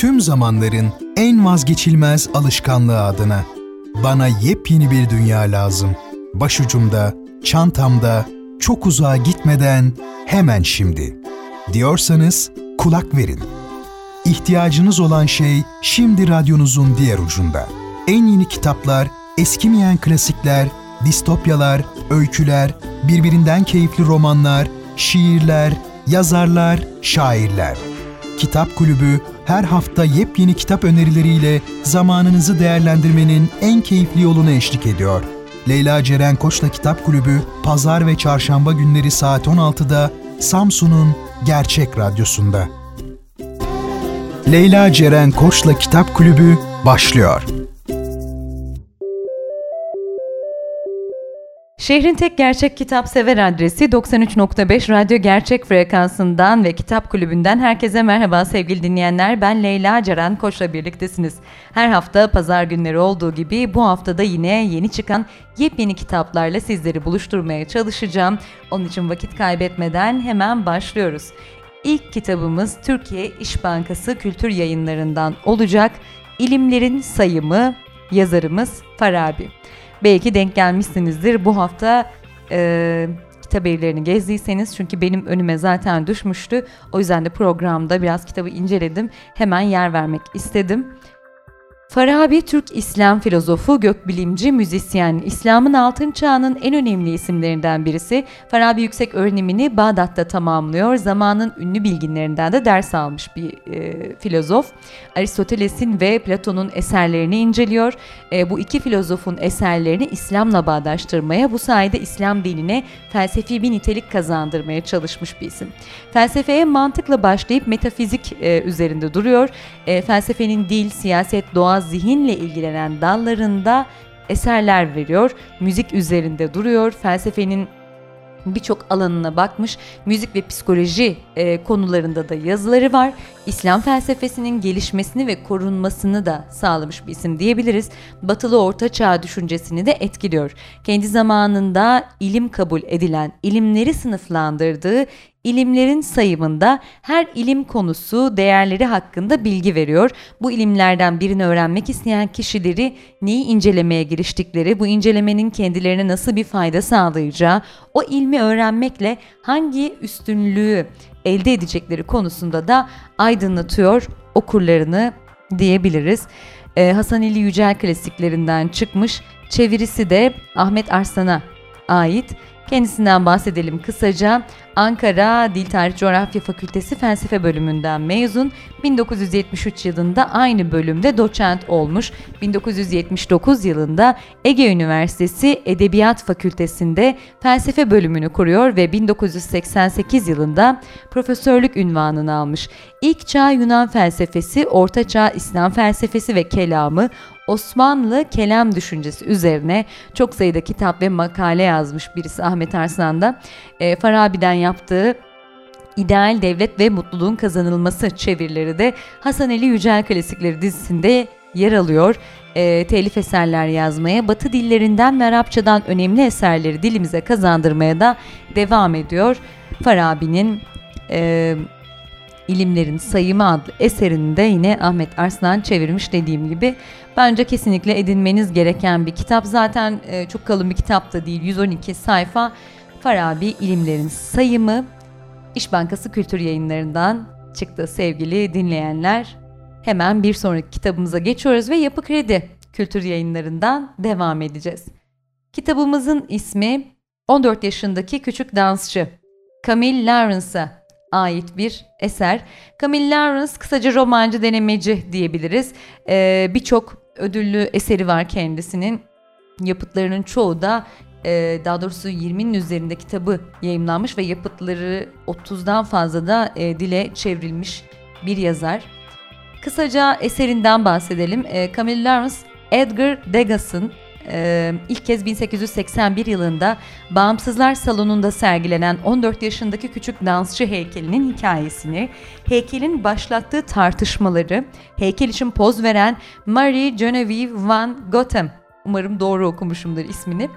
tüm zamanların en vazgeçilmez alışkanlığı adına. Bana yepyeni bir dünya lazım. Başucumda, çantamda, çok uzağa gitmeden hemen şimdi. Diyorsanız kulak verin. İhtiyacınız olan şey şimdi radyonuzun diğer ucunda. En yeni kitaplar, eskimeyen klasikler, distopyalar, öyküler, birbirinden keyifli romanlar, şiirler, yazarlar, şairler. Kitap Kulübü her hafta yepyeni kitap önerileriyle zamanınızı değerlendirmenin en keyifli yolunu eşlik ediyor. Leyla Ceren Koç'la Kitap Kulübü pazar ve çarşamba günleri saat 16'da Samsun'un Gerçek Radyosu'nda. Leyla Ceren Koç'la Kitap Kulübü başlıyor. Şehrin tek gerçek kitap sever adresi 93.5 Radyo Gerçek frekansından ve Kitap Kulübü'nden herkese merhaba sevgili dinleyenler. Ben Leyla Ceren Koç'la birliktesiniz. Her hafta pazar günleri olduğu gibi bu haftada yine yeni çıkan yepyeni kitaplarla sizleri buluşturmaya çalışacağım. Onun için vakit kaybetmeden hemen başlıyoruz. İlk kitabımız Türkiye İş Bankası Kültür Yayınlarından olacak. İlimlerin Sayımı, yazarımız Farabi. Belki denk gelmişsinizdir. Bu hafta e, kitap evlerini gezdiyseniz çünkü benim önüme zaten düşmüştü. O yüzden de programda biraz kitabı inceledim. Hemen yer vermek istedim. Farabi Türk İslam filozofu, gökbilimci, müzisyen, İslam'ın altın çağının en önemli isimlerinden birisi. Farabi yüksek öğrenimini Bağdat'ta tamamlıyor. Zamanın ünlü bilginlerinden de ders almış bir e, filozof. Aristoteles'in ve Platon'un eserlerini inceliyor. E, bu iki filozofun eserlerini İslam'la bağdaştırmaya, bu sayede İslam dinine felsefi bir nitelik kazandırmaya çalışmış bir isim. Felsefeye mantıkla başlayıp metafizik e, üzerinde duruyor. E, felsefenin dil, siyaset, doğa, zihinle ilgilenen dallarında eserler veriyor. Müzik üzerinde duruyor. Felsefenin birçok alanına bakmış. Müzik ve psikoloji e, konularında da yazıları var. İslam felsefesinin gelişmesini ve korunmasını da sağlamış bir isim diyebiliriz. Batılı Orta Çağ düşüncesini de etkiliyor. Kendi zamanında ilim kabul edilen, ilimleri sınıflandırdığı ilimlerin sayımında her ilim konusu değerleri hakkında bilgi veriyor. Bu ilimlerden birini öğrenmek isteyen kişileri neyi incelemeye giriştikleri, bu incelemenin kendilerine nasıl bir fayda sağlayacağı, o ilmi öğrenmekle hangi üstünlüğü elde edecekleri konusunda da aydınlatıyor okurlarını diyebiliriz. Ee, Hasan Ali Yücel klasiklerinden çıkmış, çevirisi de Ahmet Arslan'a ait. Kendisinden bahsedelim kısaca. Ankara Dil Tarih Coğrafya Fakültesi Felsefe bölümünden mezun. 1973 yılında aynı bölümde doçent olmuş. 1979 yılında Ege Üniversitesi Edebiyat Fakültesinde felsefe bölümünü kuruyor ve 1988 yılında profesörlük ünvanını almış. İlk çağ Yunan felsefesi, Orta çağ İslam felsefesi ve kelamı, Osmanlı kelam düşüncesi üzerine çok sayıda kitap ve makale yazmış birisi Ahmet Arslan'da. E, Farabi'den yaptığı İdeal Devlet ve Mutluluğun Kazanılması çevirileri de Hasan Ali Yücel Klasikleri dizisinde yer alıyor. E, telif eserler yazmaya, Batı dillerinden ve Arapçadan önemli eserleri dilimize kazandırmaya da devam ediyor. Farabi'nin e, İlimlerin Sayımı adlı eserini de yine Ahmet Arslan çevirmiş dediğim gibi. Bence kesinlikle edinmeniz gereken bir kitap. Zaten e, çok kalın bir kitap da değil. 112 sayfa. Farabi İlimlerin Sayımı İş Bankası Kültür Yayınlarından çıktı sevgili dinleyenler. Hemen bir sonraki kitabımıza geçiyoruz ve Yapı Kredi Kültür Yayınlarından devam edeceğiz. Kitabımızın ismi 14 yaşındaki küçük dansçı Camille Lawrence'a ait bir eser. Camille Lawrence kısaca romancı denemeci diyebiliriz. Ee, Birçok ödüllü eseri var kendisinin. Yapıtlarının çoğu da e, daha doğrusu 20'nin üzerinde kitabı yayımlanmış ve yapıtları 30'dan fazla da e, dile çevrilmiş bir yazar. Kısaca eserinden bahsedelim. E, Camille Lawrence, Edgar Degas'ın e, ilk kez 1881 yılında Bağımsızlar Salonu'nda sergilenen 14 yaşındaki küçük dansçı heykelinin hikayesini, heykelin başlattığı tartışmaları, heykel için poz veren Marie Genevieve van Gotham umarım doğru okumuşumdur ismini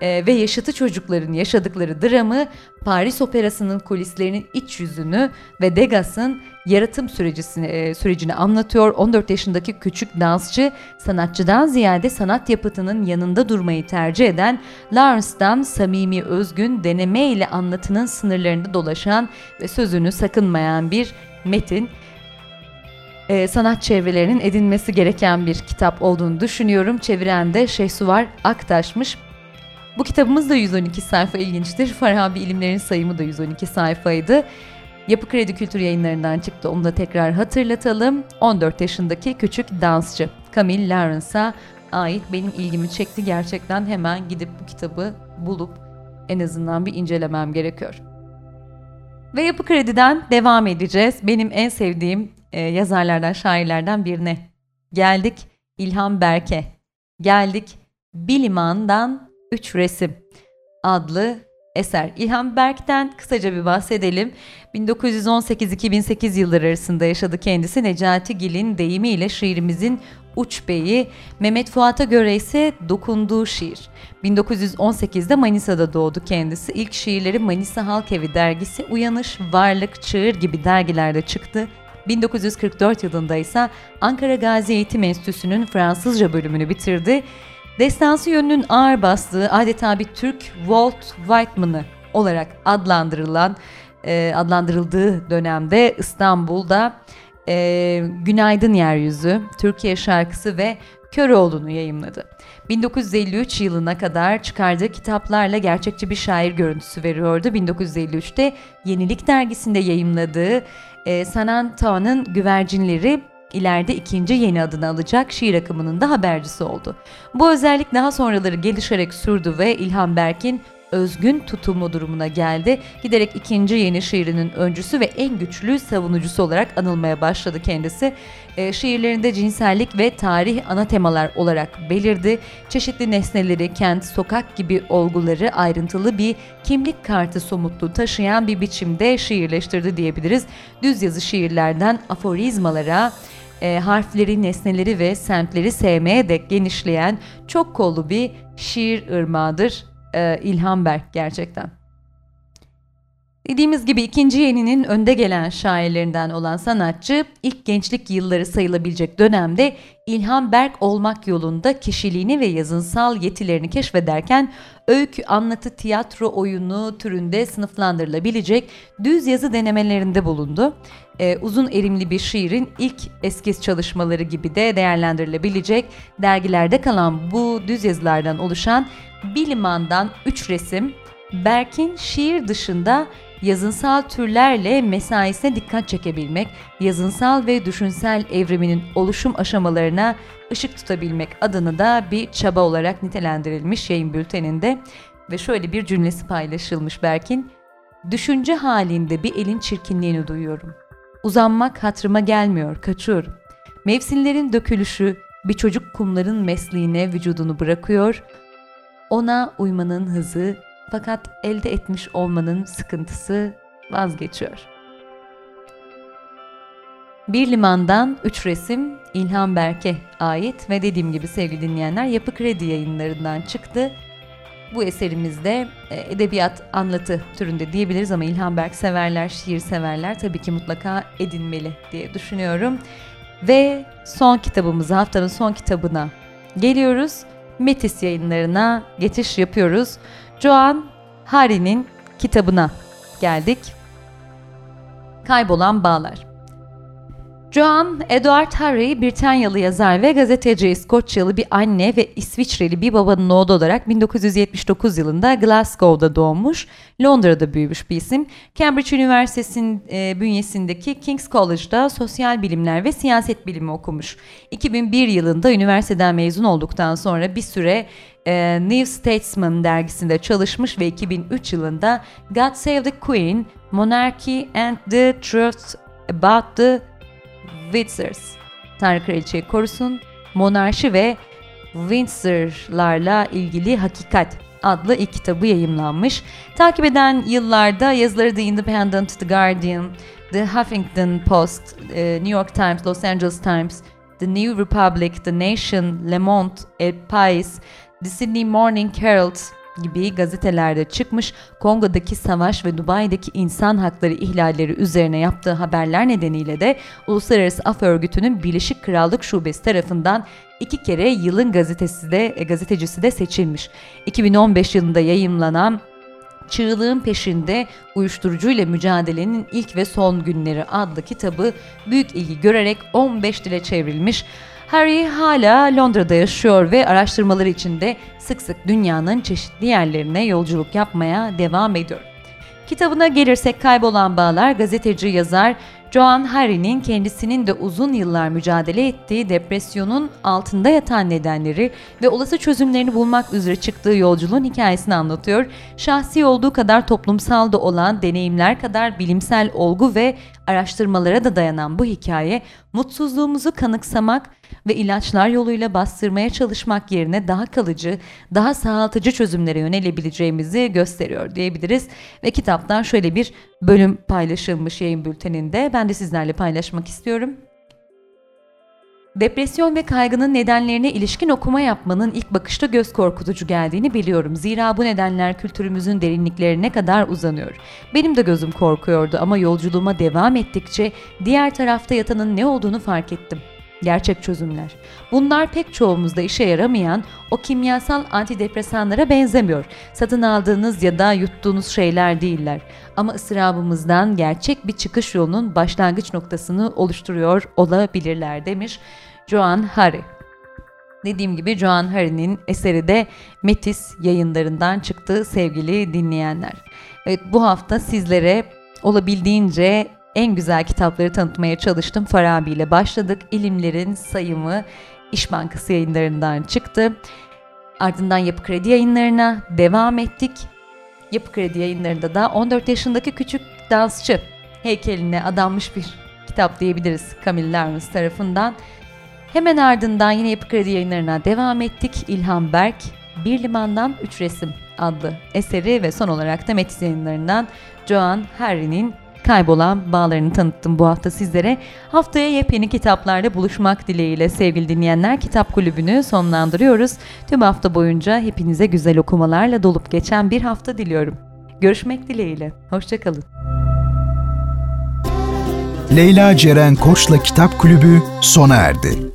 e, ve yaşıtı çocukların yaşadıkları dramı, Paris Operası'nın kulislerinin iç yüzünü ve Degas'ın yaratım sürecini, e, sürecini anlatıyor. 14 yaşındaki küçük dansçı sanatçıdan ziyade sanat yapıtının yanında durmayı tercih eden Lawrence'dan samimi özgün deneme ile anlatının sınırlarında dolaşan ve sözünü sakınmayan bir metin e, sanat çevrelerinin edinmesi gereken bir kitap olduğunu düşünüyorum. Çeviren de Şehsuvar Aktaş'mış. Bu kitabımız da 112 sayfa ilginçtir. Farabi ilimlerin sayımı da 112 sayfaydı. Yapı Kredi Kültür yayınlarından çıktı. Onu da tekrar hatırlatalım. 14 yaşındaki küçük dansçı Camille Lawrence'a ait benim ilgimi çekti. Gerçekten hemen gidip bu kitabı bulup en azından bir incelemem gerekiyor. Ve Yapı Kredi'den devam edeceğiz. Benim en sevdiğim e, yazarlardan, şairlerden birine. Geldik İlham Berke. Geldik Biliman'dan Üç Resim adlı eser. İlham Berk'ten kısaca bir bahsedelim. 1918-2008 yılları arasında yaşadı kendisi. Necati Gil'in deyimiyle şiirimizin uç beyi, Mehmet Fuat'a göre ise dokunduğu şiir. 1918'de Manisa'da doğdu kendisi. İlk şiirleri Manisa Halk Evi dergisi, Uyanış, Varlık, Çığır gibi dergilerde çıktı. 1944 yılında ise Ankara Gazi Eğitim Enstitüsü'nün Fransızca bölümünü bitirdi. Destansı yönünün ağır bastığı adeta bir Türk Walt Whiteman'ı olarak adlandırılan e, adlandırıldığı dönemde İstanbul'da e, Günaydın Yeryüzü, Türkiye şarkısı ve Köroğlu'nu yayımladı. 1953 yılına kadar çıkardığı kitaplarla gerçekçi bir şair görüntüsü veriyordu. 1953'te Yenilik dergisinde yayımladığı e, Sanan Tağ'ın Güvercinleri ileride ikinci yeni adını alacak şiir akımının da habercisi oldu. Bu özellik daha sonraları gelişerek sürdü ve İlhan Berk'in özgün tutumu durumuna geldi. Giderek ikinci yeni şiirinin öncüsü ve en güçlü savunucusu olarak anılmaya başladı kendisi. E, şiirlerinde cinsellik ve tarih ana temalar olarak belirdi. Çeşitli nesneleri, kent, sokak gibi olguları ayrıntılı bir kimlik kartı somutluğu taşıyan bir biçimde şiirleştirdi diyebiliriz. Düz yazı şiirlerden aforizmalara, e, harfleri, nesneleri ve semtleri sevmeye dek genişleyen çok kollu bir şiir ırmağıdır e, İlhan Berk gerçekten. Dediğimiz gibi ikinci yeninin önde gelen şairlerinden olan sanatçı ilk gençlik yılları sayılabilecek dönemde İlhan Berk olmak yolunda kişiliğini ve yazınsal yetilerini keşfederken öykü, anlatı, tiyatro oyunu türünde sınıflandırılabilecek düz yazı denemelerinde bulundu. Ee, uzun erimli bir şiirin ilk eskiz çalışmaları gibi de değerlendirilebilecek dergilerde kalan bu düz yazılardan oluşan Biliman'dan 3 resim, Berk'in şiir dışında yazınsal türlerle mesaisine dikkat çekebilmek, yazınsal ve düşünsel evriminin oluşum aşamalarına ışık tutabilmek adını da bir çaba olarak nitelendirilmiş yayın bülteninde ve şöyle bir cümlesi paylaşılmış Berk'in. Düşünce halinde bir elin çirkinliğini duyuyorum. Uzanmak hatırıma gelmiyor, kaçıyorum. Mevsimlerin dökülüşü bir çocuk kumların mesliğine vücudunu bırakıyor, ona uymanın hızı fakat elde etmiş olmanın sıkıntısı vazgeçiyor. Bir limandan üç resim İlhan Berk'e ait ve dediğim gibi sevgili dinleyenler Yapı Kredi yayınlarından çıktı. Bu eserimizde e, edebiyat anlatı türünde diyebiliriz ama İlhan Berk severler, şiir severler tabii ki mutlaka edinmeli diye düşünüyorum. Ve son kitabımıza, haftanın son kitabına geliyoruz. Metis yayınlarına geçiş yapıyoruz. Joan Hari'nin kitabına geldik. Kaybolan Bağlar. Joan Edward Harry, Britanyalı yazar ve gazeteci İskoçyalı bir anne ve İsviçreli bir babanın oğlu olarak 1979 yılında Glasgow'da doğmuş, Londra'da büyümüş bir isim. Cambridge Üniversitesi'nin e, bünyesindeki King's College'da sosyal bilimler ve siyaset bilimi okumuş. 2001 yılında üniversiteden mezun olduktan sonra bir süre e, New Statesman dergisinde çalışmış ve 2003 yılında God Save the Queen, Monarchy and the Truth About the Windsors, Tanrı Kraliçeyi korusun, monarşi ve Windsor'larla ilgili hakikat adlı ilk kitabı yayımlanmış. Takip eden yıllarda yazıları The Independent, The Guardian, The Huffington Post, e, New York Times, Los Angeles Times, The New Republic, The Nation, Le Monde, El Pais, The Sydney Morning Herald gibi gazetelerde çıkmış Kongo'daki savaş ve Dubai'deki insan hakları ihlalleri üzerine yaptığı haberler nedeniyle de Uluslararası Af Örgütü'nün Birleşik Krallık Şubesi tarafından iki kere yılın gazetesi de e, gazetecisi de seçilmiş. 2015 yılında yayımlanan Çığlığın Peşinde Uyuşturucuyla Mücadelenin İlk ve Son Günleri adlı kitabı büyük ilgi görerek 15 dile çevrilmiş. Harry hala Londra'da yaşıyor ve araştırmaları içinde sık sık dünyanın çeşitli yerlerine yolculuk yapmaya devam ediyor. Kitabına gelirsek kaybolan bağlar gazeteci yazar Joan Harry'nin kendisinin de uzun yıllar mücadele ettiği depresyonun altında yatan nedenleri ve olası çözümlerini bulmak üzere çıktığı yolculuğun hikayesini anlatıyor. Şahsi olduğu kadar toplumsal da olan deneyimler kadar bilimsel olgu ve araştırmalara da dayanan bu hikaye mutsuzluğumuzu kanıksamak ve ilaçlar yoluyla bastırmaya çalışmak yerine daha kalıcı, daha sağaltıcı çözümlere yönelebileceğimizi gösteriyor diyebiliriz. Ve kitaptan şöyle bir bölüm paylaşılmış yayın bülteninde. Ben de sizlerle paylaşmak istiyorum. Depresyon ve kaygının nedenlerine ilişkin okuma yapmanın ilk bakışta göz korkutucu geldiğini biliyorum. Zira bu nedenler kültürümüzün derinliklerine kadar uzanıyor. Benim de gözüm korkuyordu ama yolculuğuma devam ettikçe diğer tarafta yatanın ne olduğunu fark ettim gerçek çözümler. Bunlar pek çoğumuzda işe yaramayan o kimyasal antidepresanlara benzemiyor. Satın aldığınız ya da yuttuğunuz şeyler değiller. Ama ısrabımızdan gerçek bir çıkış yolunun başlangıç noktasını oluşturuyor olabilirler demiş Joan Harry. Dediğim gibi Joan Harry'nin eseri de Metis yayınlarından çıktı sevgili dinleyenler. Evet bu hafta sizlere olabildiğince en güzel kitapları tanıtmaya çalıştım. Farabi ile başladık. İlimlerin sayımı İş Bankası yayınlarından çıktı. Ardından Yapı Kredi yayınlarına devam ettik. Yapı Kredi yayınlarında da 14 yaşındaki küçük dansçı heykeline adanmış bir kitap diyebiliriz Camille Larmus tarafından. Hemen ardından yine Yapı Kredi yayınlarına devam ettik. İlhan Berk, Bir Limandan Üç Resim adlı eseri ve son olarak da Metis yayınlarından Joan Harry'nin kaybolan bağlarını tanıttım bu hafta sizlere. Haftaya yepyeni kitaplarla buluşmak dileğiyle sevgili dinleyenler Kitap Kulübü'nü sonlandırıyoruz. Tüm hafta boyunca hepinize güzel okumalarla dolup geçen bir hafta diliyorum. Görüşmek dileğiyle. Hoşçakalın. Leyla Ceren Koç'la Kitap Kulübü sona erdi.